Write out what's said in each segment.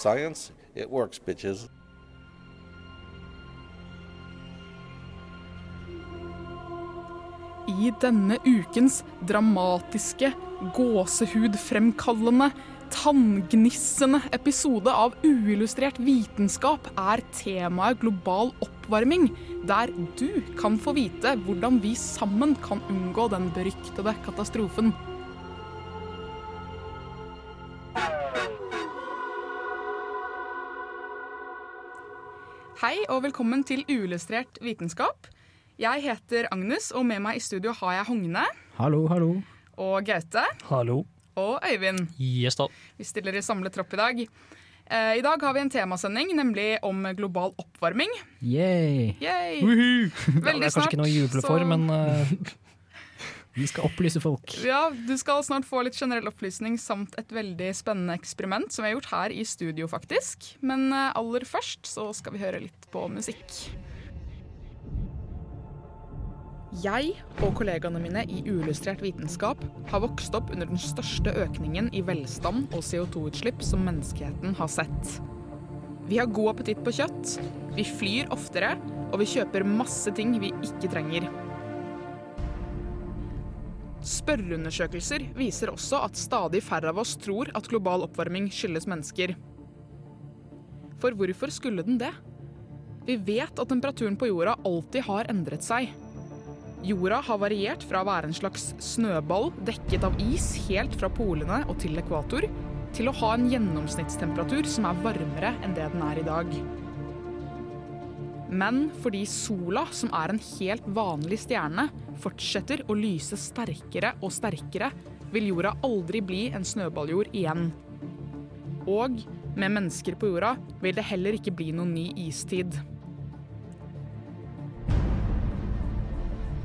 Science, it works, bitches. I denne ukens dramatiske, gåsehudfremkallende, tanngnissende episode av Uillustrert vitenskap er temaet global oppvarming, der du kan få vite hvordan vi sammen kan unngå den beryktede katastrofen. Hei og velkommen til Uillustrert vitenskap. Jeg heter Agnes, og med meg i studio har jeg Hogne Hallo, hallo. og Gaute Hallo. og Øyvind. Yes da. Vi stiller i samlet tropp i dag. Eh, I dag har vi en temasending, nemlig om global oppvarming. Yay. Yay! Woohoo! det er kanskje ikke noe å juble for, så- men eh, vi skal opplyse folk. Ja, Du skal snart få litt generell opplysning samt et veldig spennende eksperiment som vi har gjort her i studio, faktisk. Men eh, aller først så skal vi høre litt på musikk. Jeg og kollegaene mine i Uillustrert vitenskap har vokst opp under den største økningen i velstand og CO2-utslipp som menneskeheten har sett. Vi har god appetitt på kjøtt, vi flyr oftere, og vi kjøper masse ting vi ikke trenger. Spørreundersøkelser viser også at stadig færre av oss tror at global oppvarming skyldes mennesker. For hvorfor skulle den det? Vi vet at temperaturen på jorda alltid har endret seg. Jorda har variert fra å være en slags snøball dekket av is helt fra polene og til ekvator, til å ha en gjennomsnittstemperatur som er varmere enn det den er i dag. Men fordi sola, som er en helt vanlig stjerne, fortsetter å lyse sterkere og sterkere, vil jorda aldri bli en snøballjord igjen. Og med mennesker på jorda vil det heller ikke bli noen ny istid.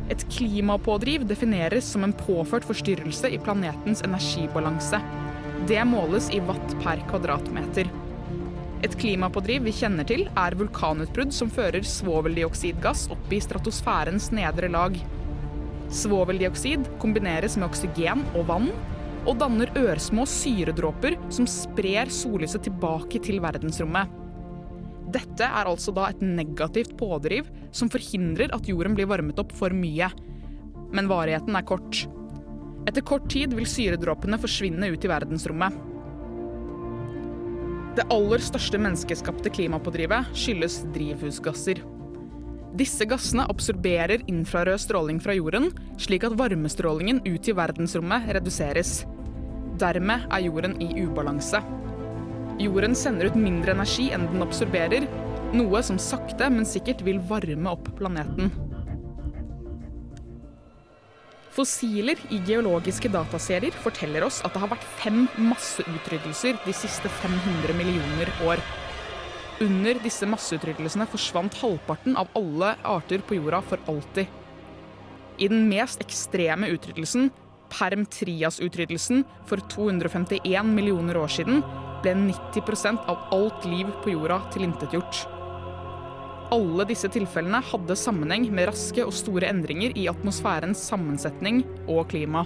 Et klimapådriv defineres som en påført forstyrrelse i planetens energibalanse. Det måles i watt per kvadratmeter. Et klimapådriv vi kjenner til, er vulkanutbrudd som fører svoveldioksidgass opp i stratosfærens nedre lag. Svoveldioksid kombineres med oksygen og vann, og danner ørsmå syredråper som sprer sollyset tilbake til verdensrommet. Dette er altså da et negativt pådriv som forhindrer at jorden blir varmet opp for mye. Men varigheten er kort. Etter kort tid vil syredråpene forsvinne ut i verdensrommet. Det aller største menneskeskapte klimapådrivet skyldes drivhusgasser. Disse gassene absorberer infrarød stråling fra jorden, slik at varmestrålingen ut i verdensrommet reduseres. Dermed er jorden i ubalanse. Jorden sender ut mindre energi enn den absorberer, noe som sakte, men sikkert vil varme opp planeten. Fossiler i geologiske dataserier forteller oss at det har vært fem masseutryddelser de siste 500 millioner år. Under disse masseutryddelsene forsvant halvparten av alle arter på jorda for alltid. I den mest ekstreme utryddelsen, Perm-Trias-utryddelsen for 251 millioner år siden, ble 90% av alt liv på jorda tilintetgjort. Alle disse tilfellene hadde sammenheng med raske og store endringer i atmosfærens sammensetning og klima.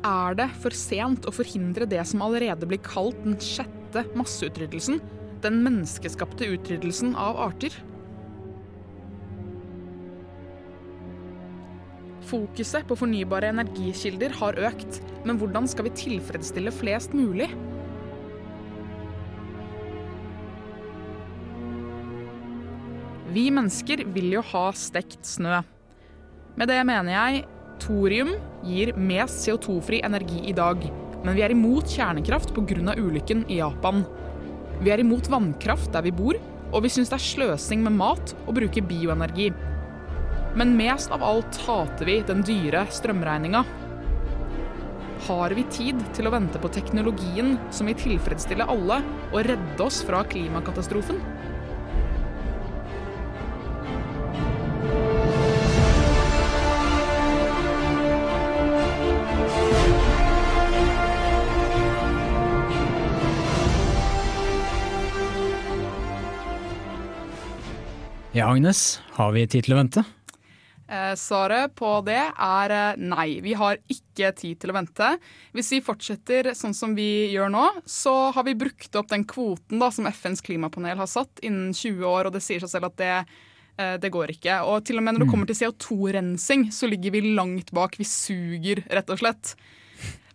Er det for sent å forhindre det som allerede blir kalt den sjette masseutryddelsen, den menneskeskapte utryddelsen av arter? Fokuset på fornybare energikilder har økt, men hvordan skal vi tilfredsstille flest mulig? Vi mennesker vil jo ha stekt snø. Med det mener jeg thorium gir mest CO2-fri energi i dag, men vi er imot kjernekraft pga. ulykken i Japan. Vi er imot vannkraft der vi bor, og vi syns det er sløsing med mat å bruke bioenergi. Men mest av alt hater vi den dyre strømregninga. har vi tid til å vente på teknologien som vil tilfredsstille alle og redde oss fra klimakatastrofen? Ja, Agnes, har vi tid til å vente? Eh, svaret på det er eh, nei. Vi har ikke tid til å vente. Hvis vi fortsetter sånn som vi gjør nå, så har vi brukt opp den kvoten da, som FNs klimapanel har satt innen 20 år, og det sier seg selv at det, eh, det går ikke. Og til og med når det kommer til CO2-rensing, så ligger vi langt bak. Vi suger, rett og slett.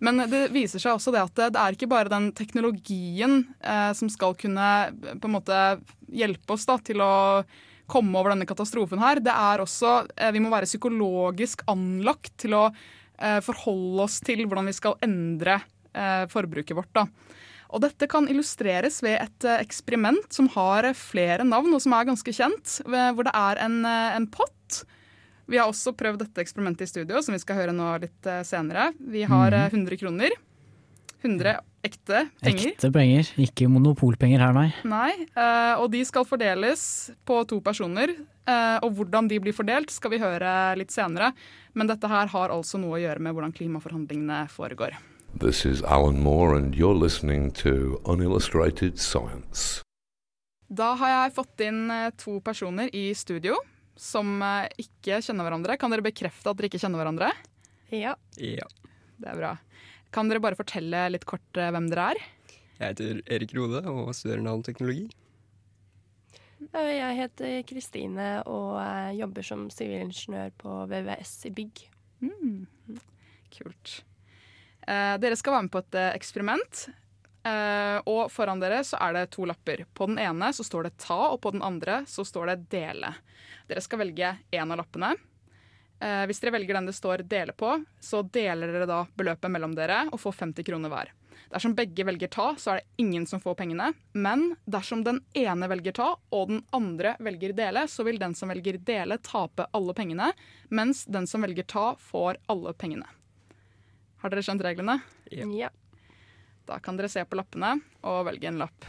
Men det viser seg også det at det, er ikke bare den teknologien eh, som skal kunne på en måte hjelpe oss da, til å komme over denne katastrofen her. Det er også eh, Vi må være psykologisk anlagt til å eh, forholde oss til hvordan vi skal endre eh, forbruket vårt. da. Og dette kan illustreres ved et eksperiment som har flere navn, og som er ganske kjent. Hvor det er en, en pott. Vi har også prøvd dette eksperimentet i studio, som vi skal høre nå litt senere. Vi har eh, 100 kroner. 100 ekte penger. Ekte penger, ikke monopolpenger her, nei. Nei, uh, og de skal fordeles på to personer. Uh, og hvordan de blir fordelt skal vi høre litt senere. Men dette her har altså noe å gjøre med hvordan klimaforhandlingene foregår. This is Alan Moore, and you're listening to Unillustrated Science. Da har jeg fått inn eh, to personer i studio som ikke kjenner hverandre. Kan dere bekrefte at dere ikke kjenner hverandre? Ja. Ja. Det er bra. Kan dere bare fortelle litt kort eh, hvem dere er? Jeg heter Erik Rode og studerer nanoteknologi. Eh, Jeg heter Kristine og eh, jobber som sivilingeniør på VVS i bygg. Kult. Eh, dere skal være med på et eksperiment. Eh, og foran dere så er det to lapper. På den ene så står det ta, og på den andre så står det dele. Dere skal velge én av lappene. Eh, hvis dere velger den det står dele på, så deler dere da beløpet mellom dere og får 50 kroner hver. Dersom begge velger ta, så er det ingen som får pengene. Men dersom den ene velger ta, og den andre velger dele, så vil den som velger dele, tape alle pengene, mens den som velger ta, får alle pengene. Har dere skjønt reglene? Ja. Ja. Da kan dere se på lappene og velge en lapp.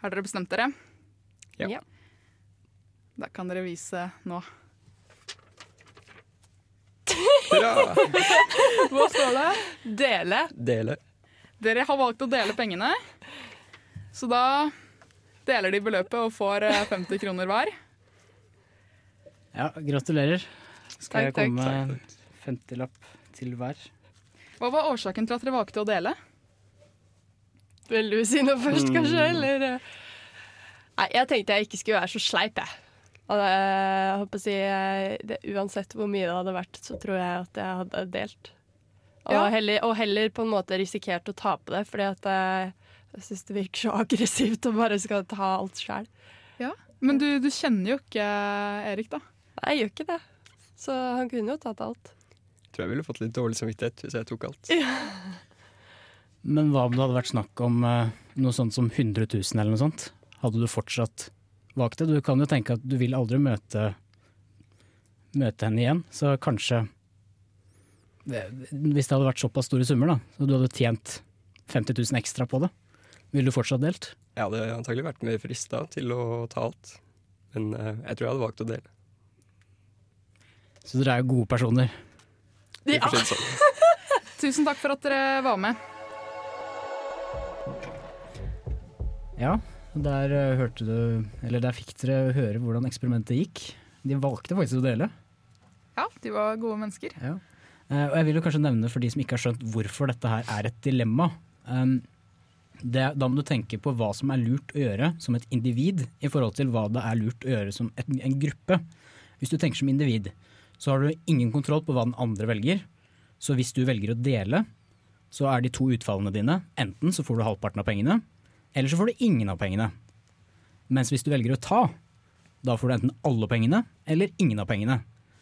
Har dere bestemt dere? Ja. Ja. Da kan dere vise nå. Bra! Hva står det? Dele. Dele. Dere har valgt å dele pengene. Så da deler de beløpet og får eh, 50 kroner hver. Ja, gratulerer. Skal jeg Takk, jeg komme med en 50-lapp til hver? Hva var årsaken til at dere valgte å dele? Vil du si noe først, kanskje? Eller? eh? Nei, jeg tenkte jeg ikke skulle være så sleip, jeg. Og det, jeg håper å si, eh, det, uansett hvor mye det hadde vært, så tror jeg at jeg hadde delt. Og, Ja. heller, og heller på en måte risikert å tape det, fordi at jeg, jeg syns det virker så aggressivt å bare skal ta alt sjøl. Men du, du kjenner jo ikke Erik, da. Nei, jeg gjør ikke det. Så han kunne jo tatt alt. Jeg Tror jeg ville fått litt dårlig samvittighet hvis jeg tok alt. Men hva om det hadde vært snakk om eh, noe sånt som 100 000 eller noe sånt? Hadde du fortsatt valgt det? Du kan jo tenke at du vil aldri møte, møte henne igjen, så kanskje Hvis det hadde vært såpass store summer, da, så du hadde tjent 50 000 ekstra på det, ville du fortsatt delt? Jeg hadde antagelig vært mer frista til å ta alt. Men eh, jeg tror jeg hadde valgt å dele. Så dere er jo gode personer. Sånn. Tusen takk for at dere var med. Ja, der eh, hørte du Eller der fikk dere høre hvordan eksperimentet gikk. De valgte faktisk å dele. Ja, de var gode mennesker. Ja. Eh, og jeg vil jo kanskje nevne for de som ikke har skjønt hvorfor dette her er et dilemma. Um, det, da må du tenke på hva som er lurt å gjøre som et individ i forhold til hva det er lurt å gjøre som et, en gruppe. Hvis du tenker som individ, så har du ingen kontroll på hva den andre velger. Så hvis du velger å dele, så er de to utfallene dine enten så får du halvparten av pengene, eller så får du ingen av pengene. Mens hvis du velger å ta, da får du enten alle pengene eller ingen av pengene.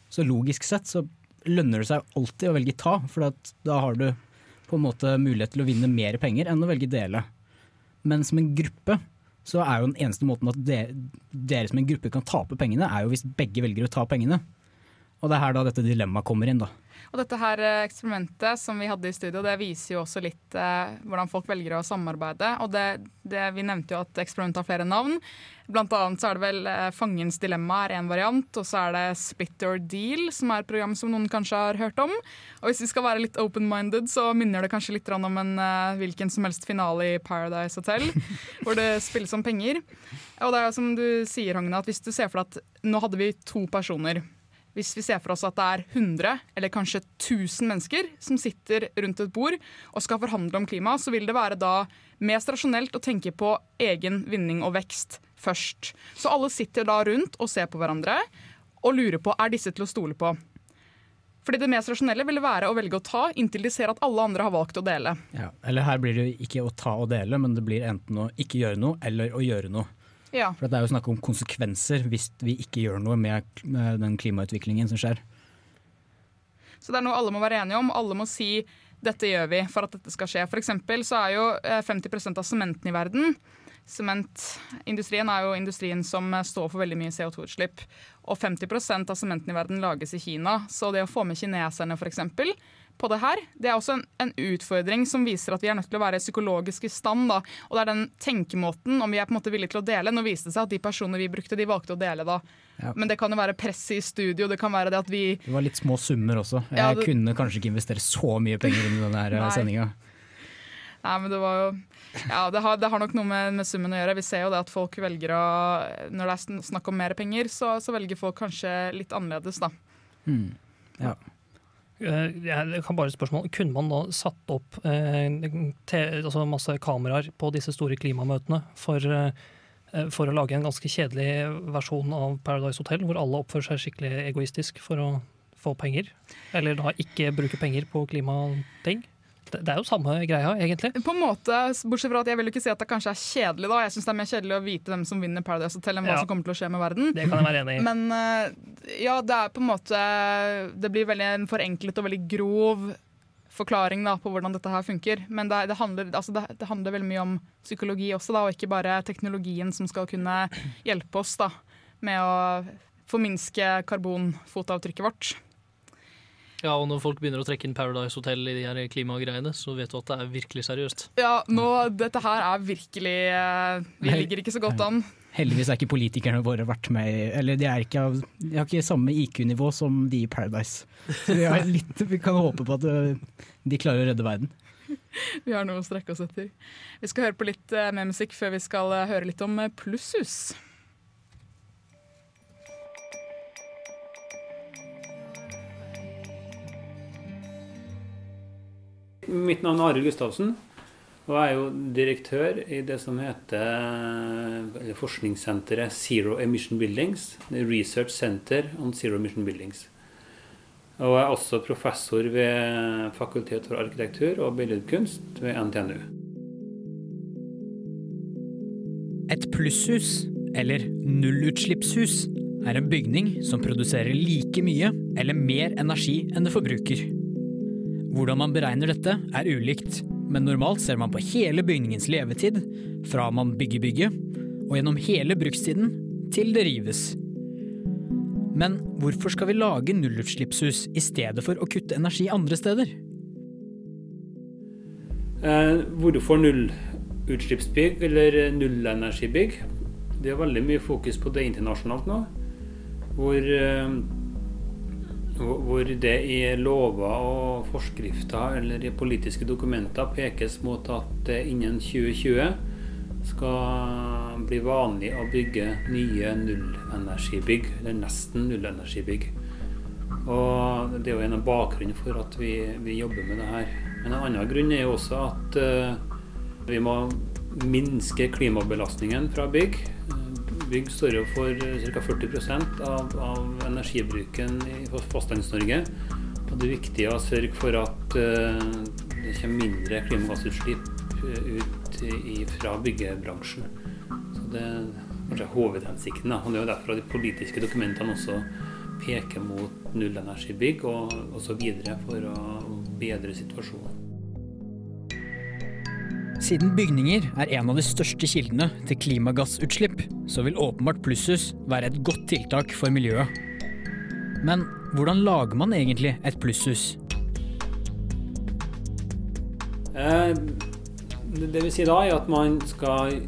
Så logisk sett så lønner det seg alltid å velge ta, for da har du på en måte mulighet til å vinne mer penger enn å velge dele. Men som en gruppe så er jo den eneste måten at dere, dere som en gruppe kan tape pengene, er jo hvis begge velger å ta pengene. Og det er her da dette dilemmaet kommer inn, da. Og dette her eh, eksperimentet som vi hadde i studio, det viser jo også litt eh, hvordan folk velger å samarbeide. Og det, det, vi nevnte jo at eksperimentet har flere navn. Blant annet så er det vel eh, Fangens dilemma er en variant, og så er det Split or Deal, som er et program som noen kanskje har hørt om. Og hvis vi skal være litt open-minded, så minner det kanskje litt om en eh, hvilken som helst finale i Paradise Hotel, hvor det spilles om penger. Og det er jo som du sier, Hogne, at hvis du ser for deg at nå hadde vi to personer hvis vi ser for oss at det er 100 eller kanskje 1000 mennesker som sitter rundt et bord og skal forhandle om klima, så vil det være da mest rasjonelt å tenke på egen vinning og vekst først. Så alle sitter da rundt og ser på hverandre og lurer på er disse til å stole på. Fordi Det mest rasjonelle ville være å velge å ta inntil de ser at alle andre har valgt å dele. Ja, eller her blir det ikke å ta og dele, men det blir enten å ikke gjøre noe eller å gjøre noe. Ja. For Det er jo snakk om konsekvenser hvis vi ikke gjør noe med, med den klimautviklingen som skjer. Så det er noe alle må være enige om. Alle må si dette gjør vi for at dette skal skje. For eksempel så er jo 50 eh, av sementen i verden Sementindustrien er jo industrien som står for veldig mye CO2-utslipp. Og 50% av sementen i verden lages i Kina. Så det å få med kineserne f.eks på det her. Det er også en, en, utfordring som viser at vi er nødt til å være psykologisk i stand. Da. Og det er den tenkemåten, om vi er på en måte villige til å dele. Nå viste det seg at de personene vi brukte, de valgte å dele da. Ja. Men det kan jo være presset i studio, det kan være det at vi Det var litt små summer også. Jeg ja, det... kunne kanskje ikke investere så mye penger inn i denne sendinga. Nei, men det var jo Ja, det har, det har nok noe med, med, summen å gjøre. Vi ser jo det at folk velger å Når det er snakk om mer penger, så, så velger folk kanskje litt annerledes, da. Mm. Ja. Eh, jeg kan bare spørsmål, Kunne man da satt opp eh, altså masse kameraer på disse store klimamøtene for, eh, for, å lage en ganske kjedelig versjon av Paradise Hotel, hvor alle oppfører seg skikkelig egoistisk for å få penger? Eller da ikke bruke penger på klimating? Det er jo samme greia, egentlig. På en måte, Bortsett fra at jeg vil ikke si at det kanskje er kjedelig. da. Jeg syns det er mer kjedelig å vite hvem som vinner Paradise Hotel, enn hva som kommer til å skje med verden. Det kan jeg være enig i. Men eh, ja, det er på en måte Det blir veldig en forenklet og veldig grov forklaring da, på hvordan dette her funker. Men det, det, handler, altså det, det, handler, veldig mye om psykologi også, da, og ikke bare teknologien som skal kunne hjelpe oss da, med å forminske karbonfotavtrykket vårt. Ja, og når folk begynner å trekke inn Paradise Hotel i de her klimagreiene, så vet du at det er virkelig seriøst. Ja, nå, dette her er virkelig uh, Vi ligger ikke så godt an. Heldigvis er ikke politikerne våre vært med Eller de, ikke, de har ikke samme IQ-nivå som de i Paradise. Så vi, litt, vi, kan håpe på at eh, de klarer å redde verden. Vi har noe å strekke oss etter. Vi skal høre på litt uh, mer musikk før vi skal høre litt om plusshus. Mitt navn er Arild Gustavsen. Og jeg er jo direktør i det som heter forskningssenteret Zero Emission Buildings. Research Center on Zero Emission Buildings. Og jeg er også professor ved Fakultet for arkitektur og billedkunst ved NTNU. Et plusshus, eller nullutslippshus, er en bygning som produserer like mye eller mer energi enn det forbruker. Hvordan man beregner dette er ulikt, men normalt ser man på hele bygningens levetid, fra man bygger bygget, og gjennom hele brukstiden til det rives. Men hvorfor skal vi lage nullutslippshus i stedet for å kutte energi andre steder? Eh, hvorfor nullutslippsbygg eller nullenergibygg? Det er veldig mye fokus på det internasjonalt nå. Hvor eh, hvor det i lover og forskrifter eller i politiske dokumenter pekes mot at det innen 2020 skal bli vanlig å bygge nye nullenergibygg, eller nesten nullenergibygg. Og Det er jo en av bakgrunnene for at vi, vi, jobber med det her. Men en annen grunn er jo også at uh, vi må minske klimabelastningen fra bygg. Bygg står jo for ca. 40 av, av energibruken i Fastlands-Norge. Og det er viktig å sørge for at uh, det kommer mindre klimagassutslipp eh, ut fra byggebransjen. Så Det er hovedhensikten. Og Det er jo derfor de politiske dokumentene også peker mot nullenergibygg og osv. for å bedre situasjonen. Siden bygninger er en av de største kildene til klimagassutslipp, så vil åpenbart plusshus være et godt tiltak for miljøet. Men hvordan lager man egentlig et plusshus? Eh, det vil si da er at man skal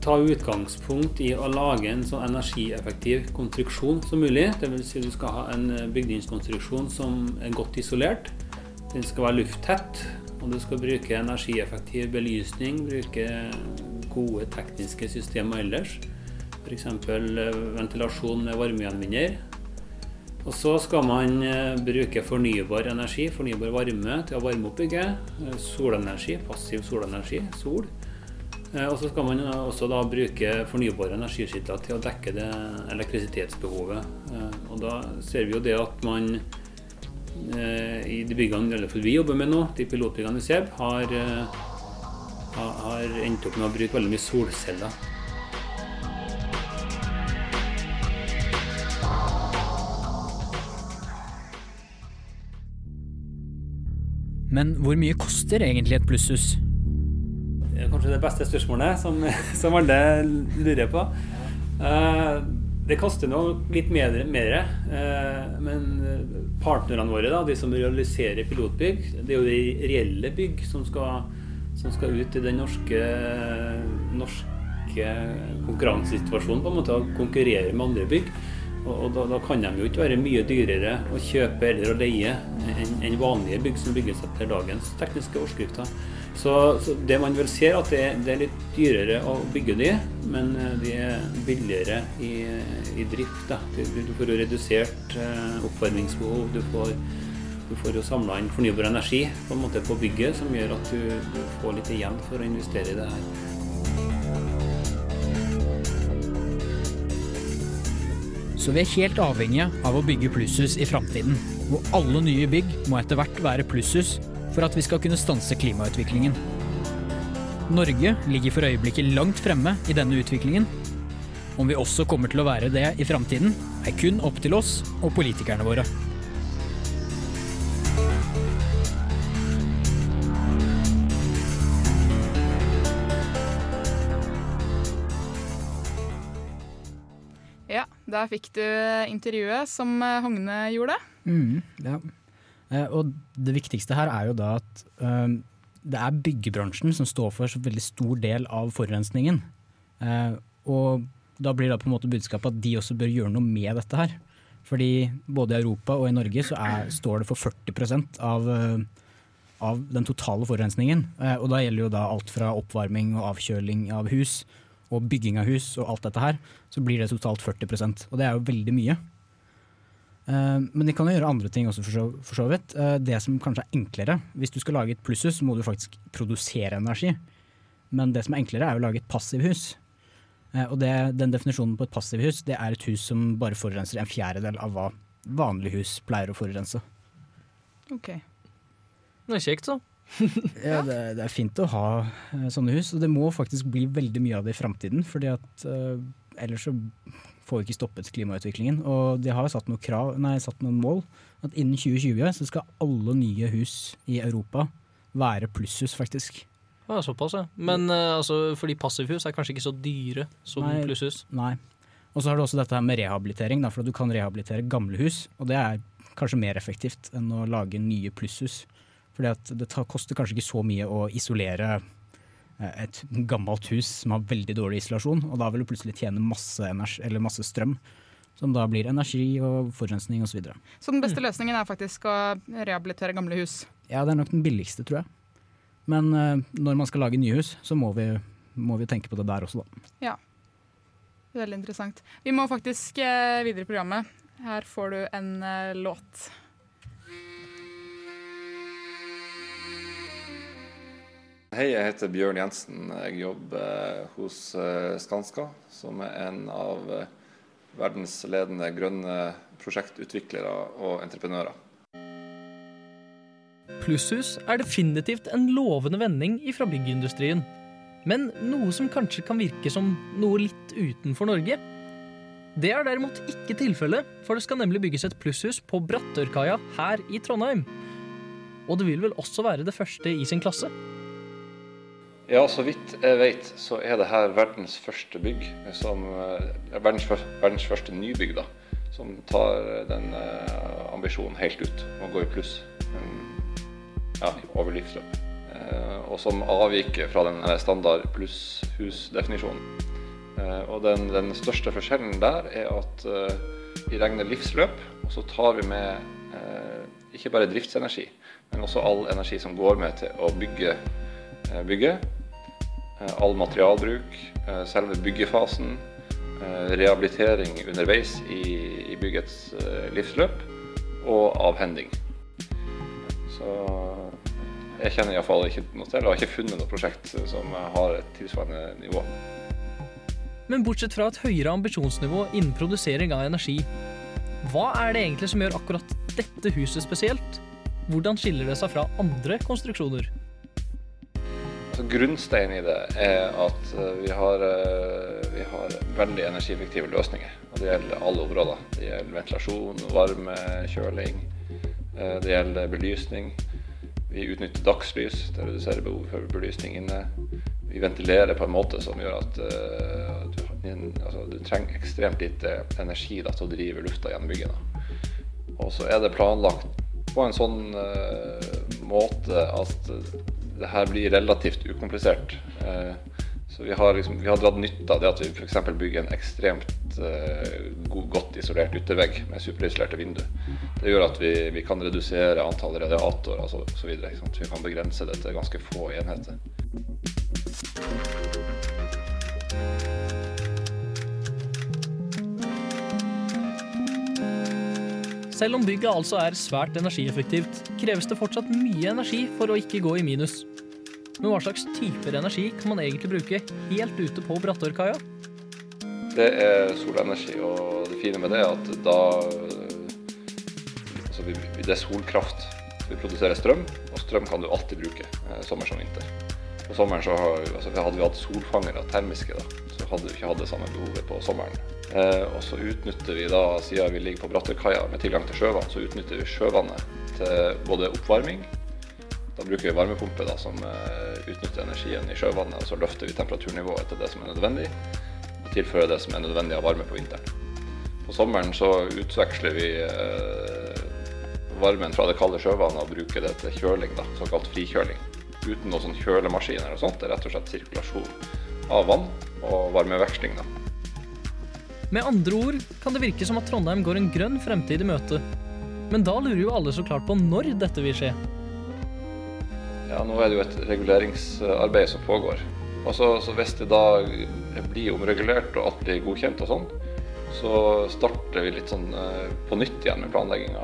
ta utgangspunkt i å lage en så energieffektiv konstruksjon som mulig. Vil si du skal ha en bygningskonstruksjon som er godt isolert. Den skal være lufttett, og du skal bruke energieffektiv belysning, bruke gode tekniske systemer ellers. F.eks. ventilasjon med varmegjenvinner. Og så skal man bruke fornybar energi, fornybar varme, til å varme opp bygget. Solenergi, passiv solenergi, sol. Og så skal man også da bruke fornybare energiskilter til å dekke det elektrisitetsbehovet. Og da ser vi jo det at man i de byggene vi jobber med nå, de pilotbyggene vi ser, har, har endt opp med å bruke veldig mye solceller. Men hvor mye koster egentlig et plusshus? Kanskje det beste spørsmålet som, som alle lurer på. Det koster nå litt mer, mer men partnerne våre, da, de som realiserer pilotbygg, det er jo de reelle bygg som skal, som skal ut i den norske, norske konkurransesituasjonen på en måte, og konkurrere med andre bygg. Og, og da, da, kan de jo ikke være mye dyrere å kjøpe eller å leie enn en vanlige bygg som bygges etter dagens tekniske forskrifter. Så, så, det man vel ser, at det, det, er litt dyrere å bygge de, men de er billigere i, i drift. Du, du, får jo redusert eh, oppvarmingsbehov, du får, du får jo samla inn fornybar energi på, en måte på bygget, som gjør at du, du får litt igjen for å investere i det her. Så vi er helt avhengige av å bygge plusshus i framtiden. Og alle nye bygg må etter hvert være plusshus for at vi skal kunne stanse klimautviklingen. Norge ligger for øyeblikket langt fremme i denne utviklingen. Om vi også kommer til å være det i framtiden, er kun opp til oss og politikerne våre. Ja, der fikk du intervjuet som Hogne gjorde. Mm, ja. Eh, og det viktigste her er jo da at um, det er byggebransjen som står for så veldig stor del av forurensningen. Eh, og da blir da på en måte budskapet at de også bør gjøre noe med dette her. Fordi både i Europa og i Norge så er, står det for 40 av, av den totale forurensningen. Eh, og da gjelder jo da alt fra oppvarming og avkjøling av hus og bygging av hus og alt dette her, så blir det totalt 40% Og det er jo veldig mye. Men de kan jo gjøre andre ting også, for så, for så vidt. Det som kanskje er enklere, hvis du skal lage et plusshus, så må du faktisk produsere energi. Men det som er enklere, er å lage et passivhus. Og det, den definisjonen på et passivhus, det er et hus som bare forurenser en fjerdedel av hva vanlige hus pleier å forurense. Ok. Det er kjekt, så. ja, det, det, er fint å ha sånne hus, og det må faktisk bli veldig mye av det i framtiden. fordi at uh, ellers så får vi ikke stoppet klimautviklingen. Og de har satt, noen, krav, nei, satt noen mål. At innen 2020 så skal alle nye hus i Europa være plusshus, faktisk. Ja, såpass, ja. Men uh, altså, fordi passivhus er kanskje ikke så dyre som nei, plusshus? Nei. Og så har du også dette her med rehabilitering, da, for du kan rehabilitere gamle hus. Og det er kanskje mer effektivt enn å lage nye plusshus. Fordi at det koster kanskje ikke så mye å isolere et gammelt hus som har veldig dårlig isolasjon, og da vil du plutselig tjene masse, energi, masse strøm. Som da blir energi og forurensning osv. Så, videre. så den beste løsningen er faktisk å rehabilitere gamle hus? Ja, det er nok den billigste, tror jeg. Men uh, når man skal lage nye hus, så må vi, må vi, tenke på det der også, da. Ja. Veldig interessant. Vi må faktisk uh, videre i programmet. Her får du en låt. Hei, jeg heter Bjørn Jensen. Jeg jobber hos Skanska, som er en av verdens ledende grønne prosjektutviklere og entreprenører. Plusshus er definitivt en lovende vending fra byggindustrien. Men noe som kanskje kan virke som noe litt utenfor Norge. Det er derimot ikke tilfellet, for det skal nemlig bygges et plusshus på Brattørkaia her i Trondheim. Og det vil vel også være det første i sin klasse? Ja, så vidt jeg vet, så er det her verdens første bygg, som, eh, verdens, verdens første nybygg, da, som tar den eh, ambisjonen helt ut og går i pluss ja, over livsløp. Eh, og som avviker fra den standard plusshusdefinisjonen. Eh, og den, den største forskjellen der er at eh, vi regner livsløp, og så tar vi med eh, ikke bare driftsenergi, men også all energi som går med til å bygge eh, bygget. Eh, all materialbruk, eh, selve byggefasen, eh, rehabilitering underveis i, byggets livsløp, og avhending. Så jeg kjenner iallfall ikke noe til, og har ikke funnet noe prosjekt som har et tilsvarende nivå. Men bortsett fra et høyere ambisjonsnivå innen produsering av energi, hva er det egentlig som gjør akkurat dette huset spesielt? Hvordan skiller det seg fra andre konstruksjoner? Altså, grunnsteinen i det er at eh, vi har, eh, vi har veldig energieffektive løsninger. Og det gjelder alle områder. Det gjelder ventilasjon, varme, kjøling. eh, Det gjelder belysning. Vi utnytter dagslys til å redusere behovet for belysning inne. Vi ventilerer på en måte som gjør at du, altså, du trenger ekstremt lite energi da, til å drive lufta gjennom bygget. Da. Og så er det planlagt på en sånn uh, måte at det her blir relativt ukomplisert. Eh, så vi har, liksom, vi har dratt nytte av det at vi f.eks. bygger en ekstremt eh, god, godt isolert yttervegg med superisolerte vinduer. Det gjør at vi, vi kan redusere antall radiatorer altså, og så. Vi kan begrense det til ganske få enheter. Selv om bygget altså er svært energieffektivt, kreves det fortsatt mye energi for å ikke gå i minus. Men hva slags typer energi kan man egentlig bruke helt ute på Brattørkaia? Det er solenergi, og det fine med det er at da altså Det er solkraft. Vi produserer strøm, og strøm kan du alltid bruke, eh, sommer som vinter. På sommeren så har, altså hadde vi hatt solfangere, termiske, da, hadde vi ikke hatt det samme behovet på sommeren. Eh, og så utnytter vi da, siden vi ligger på Brattørkaia med tilgang til sjøvann, så utnytter vi sjøvannet til både oppvarming da bruker vi varmepumpe da, som eh, utnytter energien i sjøvannet, og så løfter vi temperaturnivået til det som er nødvendig, og tilfører det som er nødvendig av varme på vinteren. På sommeren så utveksler vi eh, varmen fra det kalde sjøvannet og bruker det til kjøling, da, såkalt frikjøling. Uten noen sånn kjølemaskin eller sånt. Det er rett og slett sirkulasjon av vann og varmeveksling. Da. Med andre ord kan det virke som at Trondheim går en grønn fremtid i møte. Men da lurer jo alle så klart på når dette vil skje. Ja, nå er det jo et reguleringsarbeid som pågår. Og så, så hvis det da blir omregulert og alt blir godkjent og sånn, så starter vi litt sånn eh, på nytt igjen med planlegginga.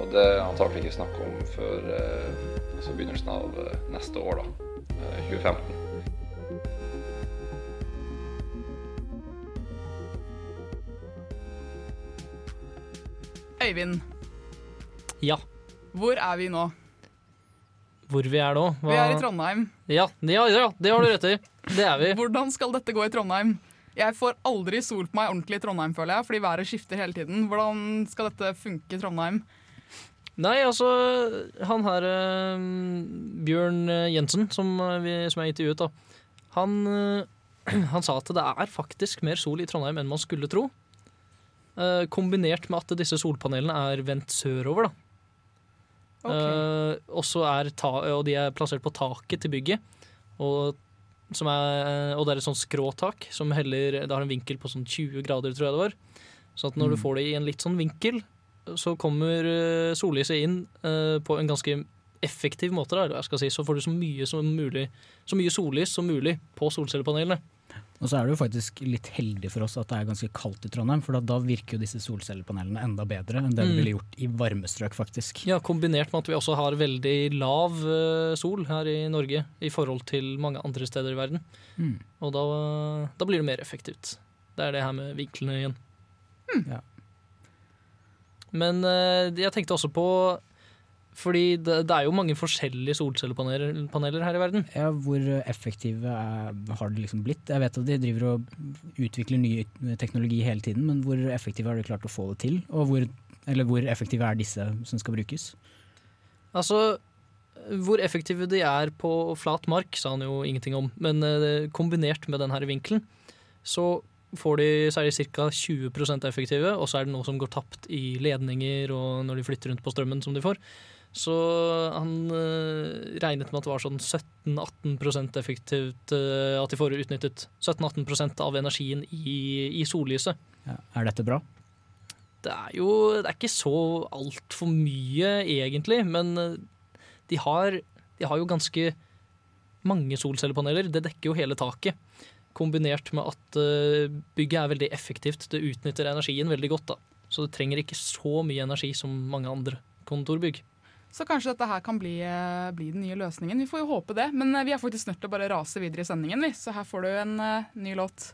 Og det er antakelig ikke snakk om før eh, altså begynnelsen av eh, neste år, da. eh, 2015. Øyvind, Ja, hvor er vi nå? hvor vi er nå? Vi er i Trondheim. Ja, ja, ja, det har du rett i. Det er vi. Hvordan skal dette gå i Trondheim? Jeg får aldri solt meg ordentlig i Trondheim, føler jeg, fordi været skifter hele tiden. Hvordan skal dette funke i Trondheim? Nei, altså Han her eh, Bjørn Jensen, som, eh, vi, som jeg intervjuet, da. Han, eh, han sa at det er faktisk mer sol i Trondheim enn man skulle tro. Eh, kombinert med at disse solpanelene er vendt sørover, da. Okay. og er og de er plassert på taket til bygget. Og, som er, og det er et sånt skråtak som heller Det har en vinkel på sånn 20 grader, tror jeg det var. Så at når du Mm. får det i en litt sånn vinkel, så kommer eh, sollyset inn uh, på en ganske effektiv måte. Da. Jeg skal si, så får du så mye som mulig Så mye sollys som mulig på solcellepanelene. Og så er det jo faktisk litt heldig for oss at det er ganske kaldt i Trondheim, for da, virker jo disse solcellepanelene enda bedre enn det Mm. de ville gjort i varmestrøk, faktisk. Ja, Kombinert med at vi også har veldig lav eh, sol her i Norge i forhold til mange andre steder i verden. Mm. Og da, da blir det mer effektivt. Det er det her med vinklene igjen. Ja. Men eh, jeg tenkte også på Fordi det, det er jo mange forskjellige solcellepaneler her i verden. Ja, Hvor effektive er, har de liksom blitt? Jeg vet at de driver og utvikler ny teknologi hele tiden, men hvor effektive har de klart å få det til? Og hvor, eller hvor effektive er disse som skal brukes? Altså, Hvor effektive de er på flat mark, sa han jo ingenting om. Men eh, kombinert med denne vinkelen, så, får de, så er de ca. 20% effektive, og så er det noe som går tapt i ledninger og når de flytter rundt på strømmen som de får. Så han eh, regnet med at det var sånn 17-18% effektivt eh, At de får utnyttet 17-18% av energien i, i sollyset. Ja, er dette bra? Det er jo det er ikke så altfor mye, egentlig, men eh, de har, de har jo ganske mange solcellepaneler. Det dekker jo hele taket. Kombinert med at bygget er veldig effektivt. Det utnytter energien veldig godt. da. Så det trenger ikke så mye energi som mange andre kontorbygg. Så kanskje dette her kan bli, eh, bli den nye løsningen. Vi får jo håpe det. Men eh, vi er faktisk nødt til å bare rase videre i sendingen, vi. Så her får du en uh, ny låt.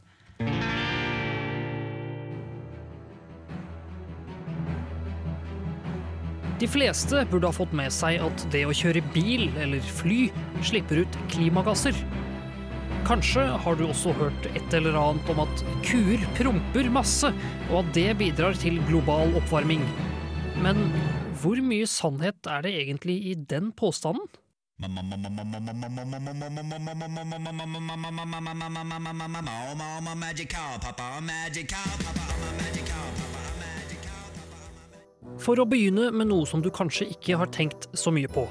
De fleste burde ha fått med seg at det å kjøre bil eller fly slipper ut klimagasser. Kanskje har du også hørt et eller annet om at kuer promper masse, og at det bidrar til global oppvarming. Men hvor mye sannhet er det egentlig i den påstanden? For å begynne med noe som du kanskje ikke har tenkt så mye på.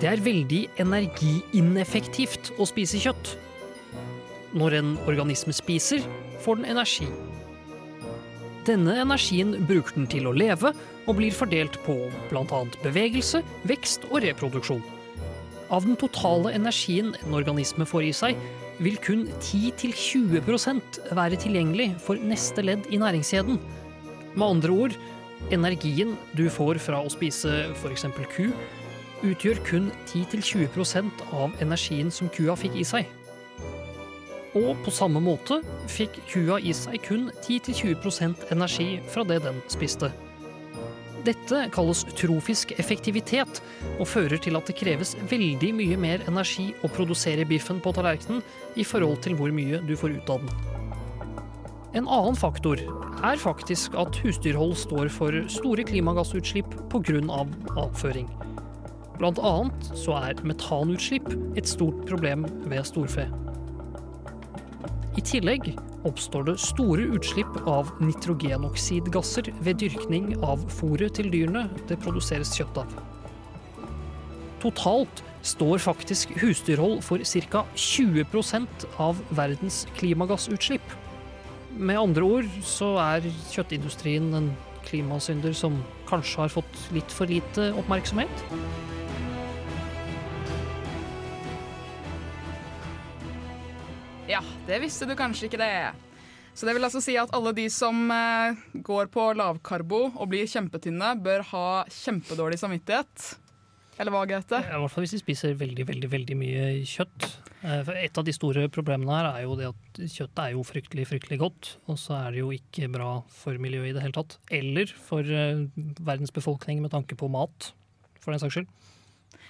Det er veldig energiineffektivt å spise kjøtt. Når en organisme spiser, får den energi. Denne energien bruker den til å leve, og blir fordelt på bl.a. bevegelse, vekst og reproduksjon. Av den totale energien en organisme får i seg, vil kun 10-20% være tilgjengelig for neste ledd i næringskjeden. Med andre ord, energien du får fra å spise f.eks. ku, utgjør kun 10-20% av energien som kua fikk i seg. Og på samme måte fikk kua i seg kun 10-20% energi fra det den spiste. Dette kalles trofisk effektivitet, og fører til at det kreves veldig mye mer energi å produsere biffen på tallerkenen i forhold til hvor mye du får ut av den. En annen faktor er faktisk at husdyrhold står for store klimagassutslipp pga. Av avføring. Blant annet så er metanutslipp et stort problem ved storfe. I tillegg oppstår det store utslipp av nitrogenoksidgasser ved dyrkning av fôret til dyrene det produseres kjøtt av. Totalt står faktisk husdyrhold for ca. 20% av verdens klimagassutslipp. Med andre ord så er kjøttindustrien en klimasynder som kanskje har fått litt for lite oppmerksomhet. Ja, det visste du kanskje ikke det. Så det vil altså si at alle de som eh, går på lavkarbo og blir kjempetynne, bør ha kjempedårlig samvittighet. Eller hva, Gaute? I hvert fall hvis de spiser veldig veldig, veldig mye kjøtt. Eh, For et av de store problemene her er jo det at kjøttet er jo fryktelig fryktelig godt, og så er det jo ikke bra for miljøet i det hele tatt. Eller for eh, verdens befolkning med tanke på mat, for den saks skyld.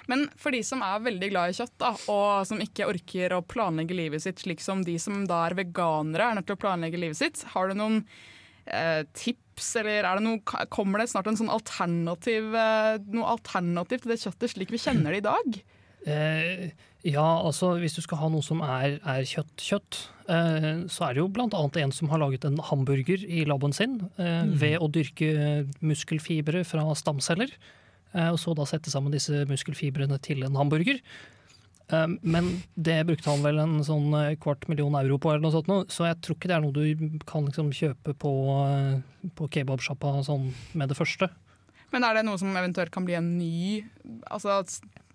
Men for de som er veldig glad i kjøtt, da, og som ikke orker å planlegge livet sitt slik som de som da er veganere er nødt til å planlegge livet sitt, har du noen eh, tips, eller er det noe, kommer det snart en sånn alternativ, eh, noe alternativ til det kjøttet slik vi kjenner det i dag? Eh, ja, altså hvis du skal ha noe som er, er kjøtt-kjøtt, eh, så er det jo annet en som har laget en hamburger i laben sin eh, Mm. ved å dyrke muskelfibre fra stamceller. Eh, og så da sette sammen disse muskelfibrene til en hamburger. Eh, men det brukte han vel en sånn eh, kvart million euro på, eller noe sånt, nå, så jeg tror ikke det er noe du kan liksom kjøpe på, på kebabsjappa sånn med det første. Men er det noe som eventuelt kan bli en ny altså,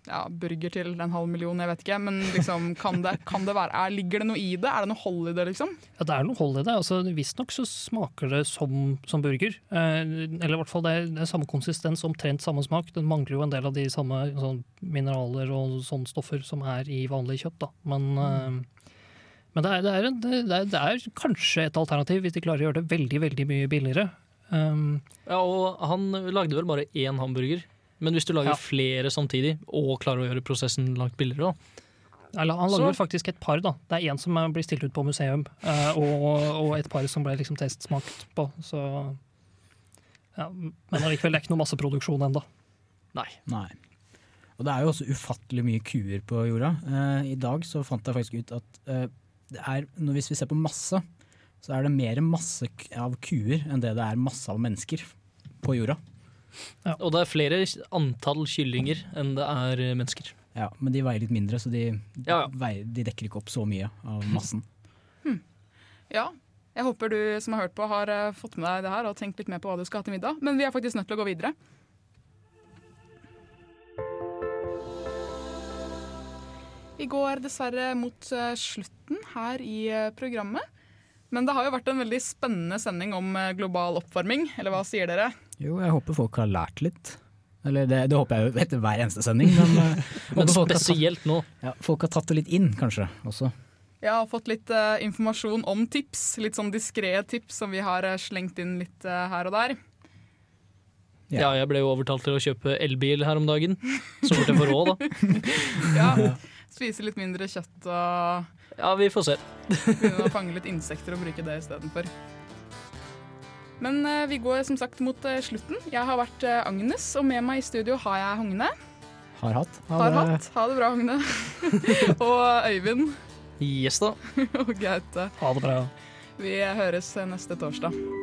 ja, burger til en halv million, jeg vet ikke. Men liksom, kan det, kan det være, er, ligger det noe i det? Er det noe hold i det, liksom? Ja, det er noe hold i det. Altså, Visstnok så smaker det som, som burger. Eh, eller i hvert fall det er, det er samme konsistens, omtrent samme smak. Den mangler jo en del av de samme sånn, mineraler og sånne stoffer som er i vanlig kjøtt. Da. Men, eh, men det, er, det, er, en- det, er, det er kanskje et alternativ hvis de klarer å gjøre det veldig veldig mye billigere. Um, Ja, og han lagde vel bare én hamburger. Men hvis du lager Ja. flere samtidig, og klarer å gjøre prosessen langt billigere, da han lager vel faktisk et par, da. Det er én som blir stilt ut på museum, eh, og, og et par som ble liksom testsmakt på. Så ja, Men allikevel, det er ikke noe masseproduksjon ennå. Nei. Nei. Og det er jo også ufattelig mye kuer på jorda. Eh, I dag så fant jeg faktisk ut at eh, det er, når, hvis vi ser på masse, så er det mer masse av kuer enn det det er masse av mennesker på jorda. Og det er flere antall kyllinger enn det er eh, mennesker. Ja, Men de veier litt mindre, så de, Ja, ja. Veier, de dekker ikke opp så mye av massen. Ja, jeg håper du som har hørt på har eh, fått med deg det her og tenkt litt mer på hva du skal ha til middag. Men vi er faktisk nødt til å gå videre. Vi går dessverre mot eh, slutten her i programmet. Men det har jo vært en veldig spennende sending om eh, global oppvarming, eller hva sier dere? Jo, jeg håper folk har lært litt. Eller det, det håper jeg jo etter hver eneste sending. Men, eh, Men spesielt tatt- nå. Ja, folk har tatt det litt inn, kanskje, også. Jeg har fått litt uh, informasjon om tips, litt sånn diskré tips som vi har uh, slengt inn litt uh, her og der. Ja. jeg ble jo overtalt til å kjøpe elbil her om dagen. Så fort jeg får råd, da. Ja, Spise litt mindre kjøtt og Ja, vi får se. begynne å fange litt insekter og bruke det istedenfor. Men eh, vi går som sagt mot eh, slutten. Jeg har vært eh, Agnes, og med meg i studio har jeg Hogne. Har hatt. Har hatt. Ha det bra, Hogne. og Øyvind. Yes da. og Gaute. Ha det bra. Vi høres eh, neste torsdag.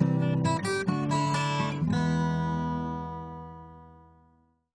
you